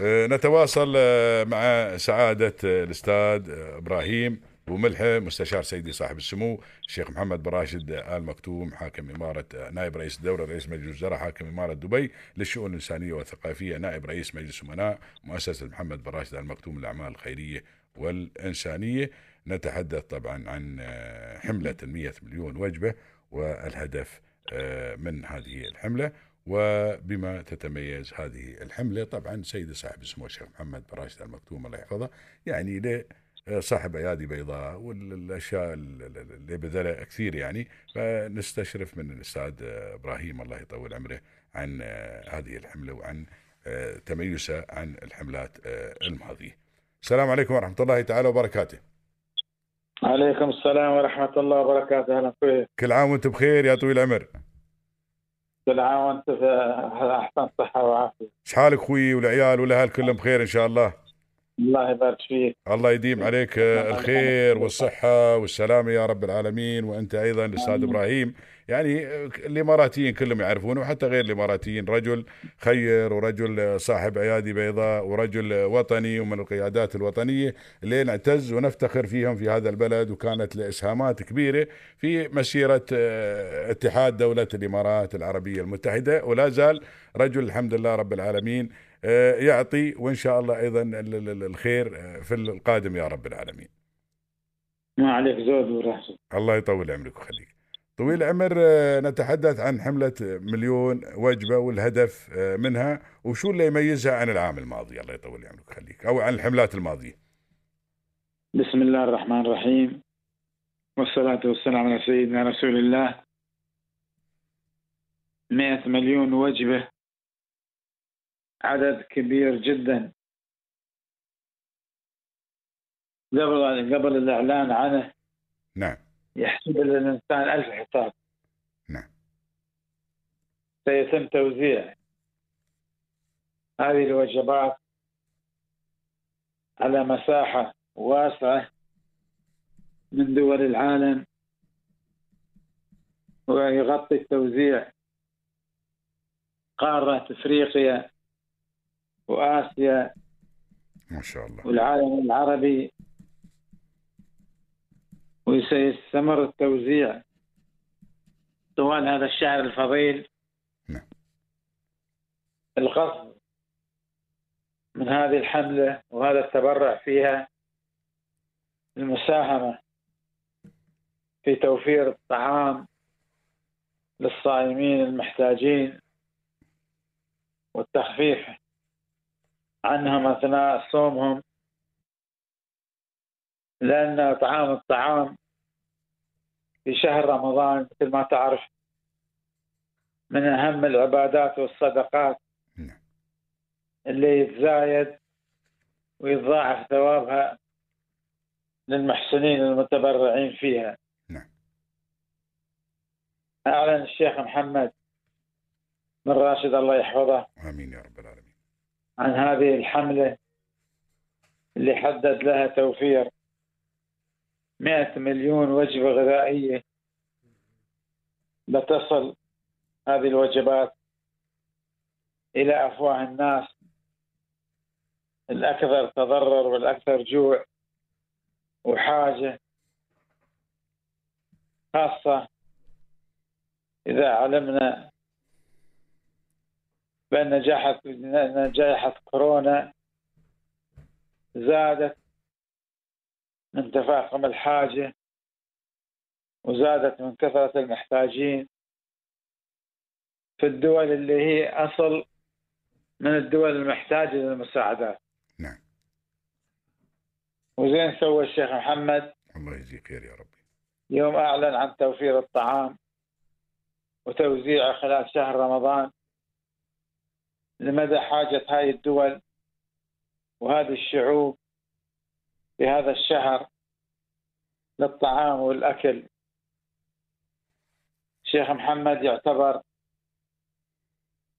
آه، نتواصل آه، مع سعادة آه، الأستاذ إبراهيم وملحة مستشار سيدي صاحب السمو الشيخ محمد براشد آل مكتوم حاكم إمارة نائب رئيس الدولة رئيس مجلس الوزراء حاكم إمارة دبي للشؤون الإنسانية والثقافية نائب رئيس مجلس أمناء مؤسسة محمد براشد آل مكتوم للأعمال الخيرية والإنسانية. نتحدث طبعا عن حملة المية مليون وجبة والهدف من هذه الحملة. وبما تتميز هذه الحملة طبعا سيد صاحب اسمه الشيخ محمد براشد المكتوم الله يحفظه يعني له صاحب ايادي بيضاء والأشياء اللي بذلها كثير يعني فنستشرف من الأستاذ إبراهيم الله يطول عمره عن هذه الحملة وعن تميزه عن الحملات الماضية. السلام عليكم ورحمة الله تعالى وبركاته. عليكم السلام ورحمة الله وبركاته أهلا فيك. كل عام وأنتم بخير يا طويل العمر. كل عام وانت في أحسن صحه وعافيه شحالك أخوي والعيال والاهل كلهم بخير إن شاء الله؟ الله يبارك فيك. الله يديم عليك الخير والصحة والسلامة يا رب العالمين وأنت أيضا الأستاذ إبراهيم. يعني الإماراتيين كلهم يعرفونه وحتى غير الإماراتيين رجل خير ورجل صاحب أيادي بيضاء ورجل وطني ومن القيادات الوطنية اللي نعتز ونفتخر فيهم في هذا البلد وكانت لإسهامات كبيرة في مسيرة اتحاد دولة الإمارات العربية المتحدة. ولا زال رجل الحمد لله رب العالمين آه، يعطي وإن شاء الله أيضا الخير آه، في القادم يا رب العالمين. ما عليك زود وراسك الله يطول عمرك ويخليك. طويل العمر آه، نتحدث عن حملة مليون وجبة والهدف منها وشو اللي يميزها عن العام الماضي؟ الله يطول عمرك ويخليك أو عن الحملات الماضية. بسم الله الرحمن الرحيم. والصلاة والسلام على سيدنا رسول الله. مئة مليون وجبة عدد كبير جدا. قبل قبل الإعلان عنه. نعم. يحسب الإنسان ألف حساب. نعم. سيتم توزيع هذه الوجبات على مساحة واسعة من دول العالم ويغطي التوزيع قارة إفريقيا وآسيا ما شاء الله. والعالم العربي وسيستمر التوزيع طوال هذا الشهر الفضيل. نعم. القصد من هذه الحملة وهذا التبرع فيها المساهمة في توفير الطعام للصائمين المحتاجين والتخفيف عنهم أثناء صومهم. لأن طعام الطعام في شهر رمضان مثل ما تعرف من أهم العبادات والصدقات نعم. اللي يتزايد ويتضاعف ثوابها للمحسنين المتبرعين فيها نعم. أعلن الشيخ محمد بن راشد الله يحفظه آمين يا رب العالمين عن هذه الحملة اللي حدد لها توفير 100 مليون وجبة غذائية لتصل هذه الوجبات إلى أفواه الناس. الأكثر تضرر والأكثر جوع وحاجة خاصة إذا علمنا بأن جائحة كورونا زادت من تفاقم الحاجة وزادت من كثرة المحتاجين في الدول اللي هي أصل من الدول المحتاجة للمساعدات. نعم. وزين سوى الشيخ محمد. الله يجزيه خير يا ربي. يوم أعلن عن توفير الطعام وتوزيعه خلال شهر رمضان لمدى حاجة هذه الدول وهذه الشعوب في هذا الشهر للطعام والأكل. الشيخ محمد يعتبر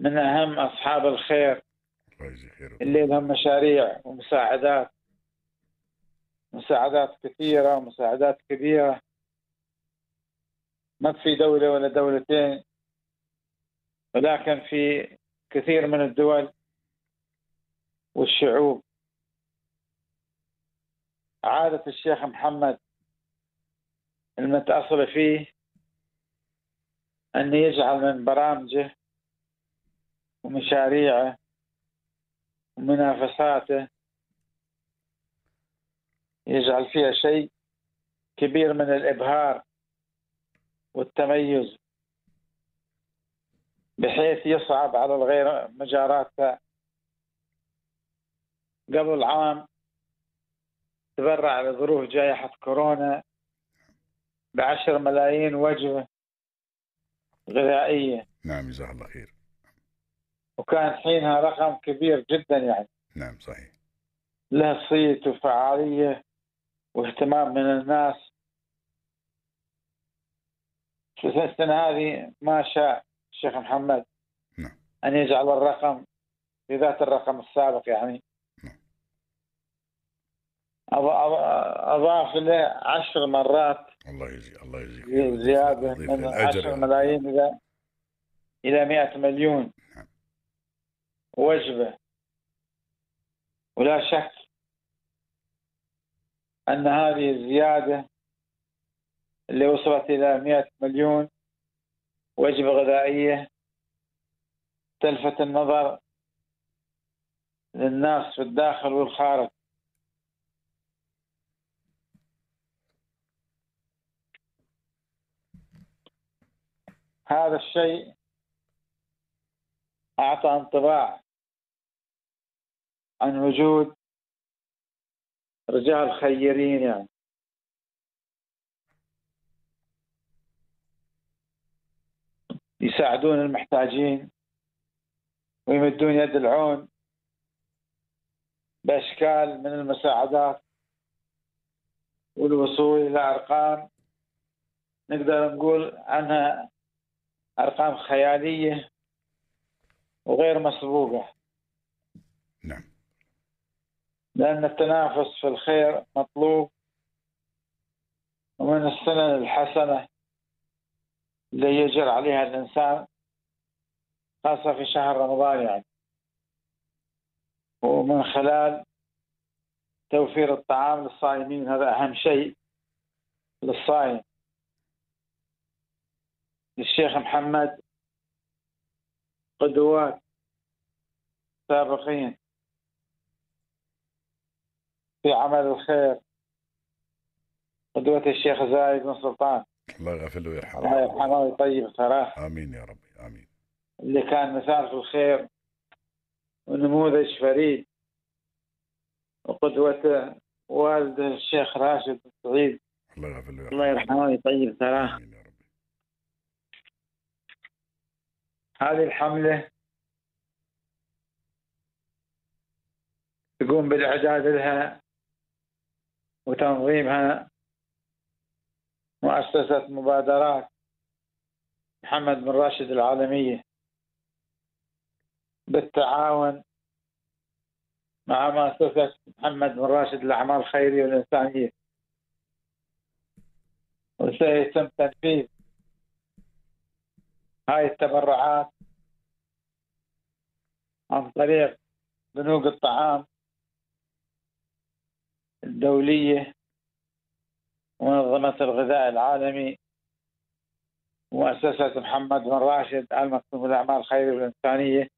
من أهم أصحاب الخير. اللي لهم مشاريع ومساعدات. مساعدات كثيرة ومساعدات كبيرة. ما في دولة ولا دولتين ولكن في كثير من الدول والشعوب. عادة الشيخ محمد المتأصل فيه أن يجعل من برامجه ومشاريعه ومنافساته يجعل فيها شيء كبير من الإبهار والتميز بحيث يصعب على الغير مجاراته قبل عام تبرع لظروف جائحة كورونا بعشر ملايين وجبة غذائية. نعم جزاه الله خير. وكان حينها رقم كبير جدا يعني. نعم صحيح. له صيت وفعالية واهتمام من الناس. في السنة هذه ما شاء الشيخ محمد نعم. أن يجعل الرقم في ذات الرقم السابق يعني. أضاف له عشر مرات. الله يجزي الله يجزيك زيادة يضيف من للأجر عشر يا- ملايين إلى إلى 100 مليون. نعم. وجبة. ولا شك أن هذه الزيادة اللي وصلت إلى 100 مليون وجبة غذائية تلفت النظر للناس في الداخل والخارج. هذا الشيء أعطى انطباع عن وجود رجال خيرين يعني. يساعدون المحتاجين ويمدون يد العون بأشكال من المساعدات والوصول إلى أرقام. نقدر نقول عنها أرقام خيالية وغير مسبوقة. نعم. لأن التنافس في الخير مطلوب ومن السنن الحسنة اللي يجر عليها الإنسان خاصة في شهر رمضان يعني. ومن خلال توفير الطعام للصائمين هذا أهم شيء للصائم. الشيخ محمد قدوات سابقين في عمل الخير. قدوة الشيخ زايد بن سلطان. الله يغفر له الله ويرحمه يرحمه ويطيب ثراه. آمين يا ربي آمين. اللي كان مثال في الخير ونموذج فريد. وقدوته والده الشيخ راشد بن سعيد. الله يغفر له الله ويرحمه يرحمه ويطيب ثراه امين يا ربي هذه الحملة تقوم بالإعداد لها وتنظيمها مؤسسة مبادرات محمد بن راشد العالمية بالتعاون مع مؤسسة محمد بن راشد للأعمال الخيرية والإنسانية. وسيتم تنفيذ هاي التبرعات عن طريق بنوك الطعام الدولية ومنظمة الغذاء العالمي ومؤسسة محمد بن راشد المكتوب الأعمال الخيرية والإنسانية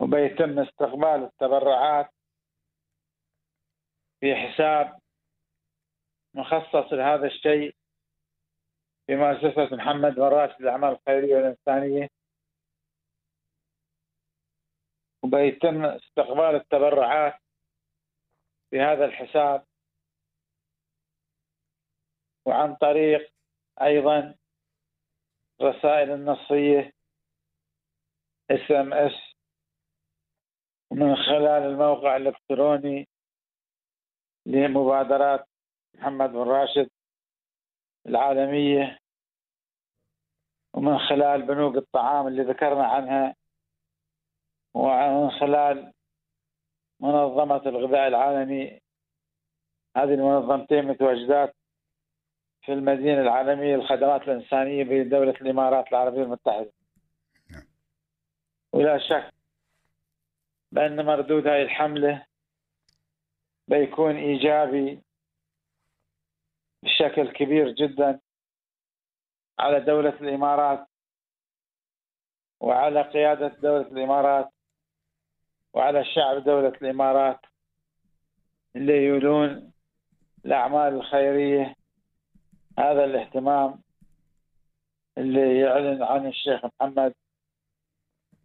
وبيتم استقبال التبرعات في حساب مخصص لهذا الشيء في مؤسسة محمد بن راشد للأعمال الخيرية والإنسانية. وبيتم استقبال التبرعات في هذا الحساب. وعن طريق أيضا رسائل النصية SMS ومن خلال الموقع الإلكتروني لمبادرات محمد بن راشد. العالمية ومن خلال بنوك الطعام اللي ذكرنا عنها ومن خلال منظمة الغذاء العالمي هذه المنظمتين متواجدات في المدينة العالمية للخدمات الإنسانية بدولة الإمارات العربية المتحدة. ولا شك بأن مردود هاي الحملة بيكون إيجابي بشكل كبير جدا على دولة الإمارات وعلى قيادة دولة الإمارات وعلى شعب دولة الإمارات اللي يولون الأعمال الخيرية. هذا الاهتمام اللي يعلن عن الشيخ محمد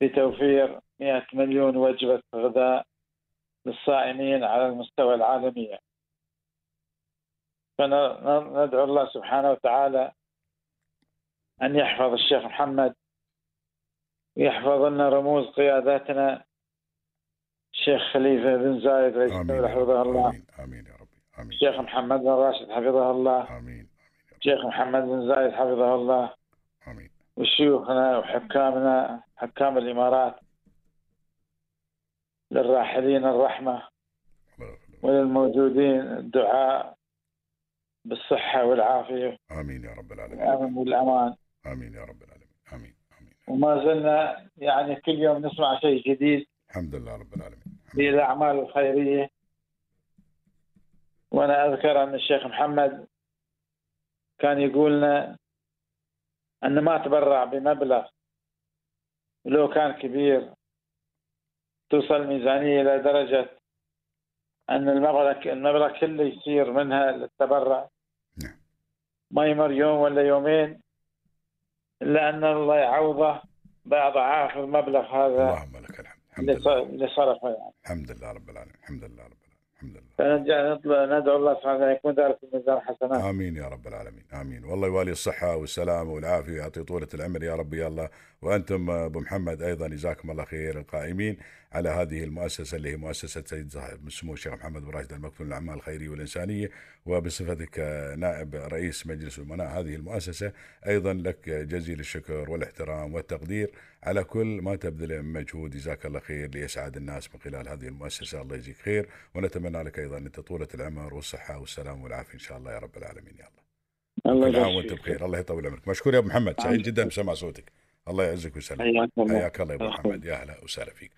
بتوفير 100 مليون وجبة غذاء للصائمين على المستوى العالمي. فندعو الله سبحانه وتعالى أن يحفظ الشيخ محمد ويحفظ لنا رموز قياداتنا. الشيخ خليفة بن زايد رئيس الدولة حفظه الله. آمين آمين يا ربي آمين. الشيخ محمد بن راشد حفظه الله. آمين آمين الشيخ محمد بن زايد حفظه الله. آمين. وشيوخنا وحكامنا حكام الإمارات للراحلين الرحمة وللموجودين الدعاء. بالصحة والعافية. آمين يا رب العالمين. والأمن والأمان. آمين يا رب العالمين. آمين آمين. وما زلنا يعني كل يوم نسمع شيء جديد. الحمد لله رب العالمين. في الأعمال الخيرية. وأنا أذكر أن الشيخ محمد كان يقول لنا أن ما تبرع بمبلغ لو كان كبير توصل الميزانية إلى درجة أن المبلغ المبلغ كله يصير منها للتبرع. نعم. ما يمر يوم ولا يومين إلا أن الله يعوضه بأضعاف المبلغ هذا اللهم لك الحمد الحمد اللي لله. ص- اللي صرفه يعني. الحمد لله رب العالمين الحمد لله رب العالمين الحمد لله. نطلع ندعو الله سبحانه وتعالى يكون ذلك في ميزان حسنات. آمين يا رب العالمين آمين. والله يوالي الصحة والسلامه والعافية ويعطي طولة العمر يا رب يا الله. وأنتم أبو محمد أيضا جزاكم الله خير القائمين على هذه المؤسسة اللي هي مؤسسة سيد صاحب سمو الشيخ محمد بن راشد المكتوم للاعمال الخيرية والإنسانية وبصفتك نائب رئيس مجلس امناء هذه المؤسسة أيضا لك جزيل الشكر والاحترام والتقدير على كل ما تبذله من مجهود. جزاك الله خير ليسعد الناس من خلال هذه المؤسسة. الله يجزيك خير. ونتمنى لك أيضا انت طولة العمر والصحة والسلام والعافية إن شاء الله يا رب العالمين. يا الله. الله كل عام وأنت. بخير. الله يطول عمرك. مشكور يا أبو محمد. سعيد. جدا بسمع صوتك. الله يعزك ويسلمك. حياك الله. يا أبو محمد. يا أهلا وسهلا فيك.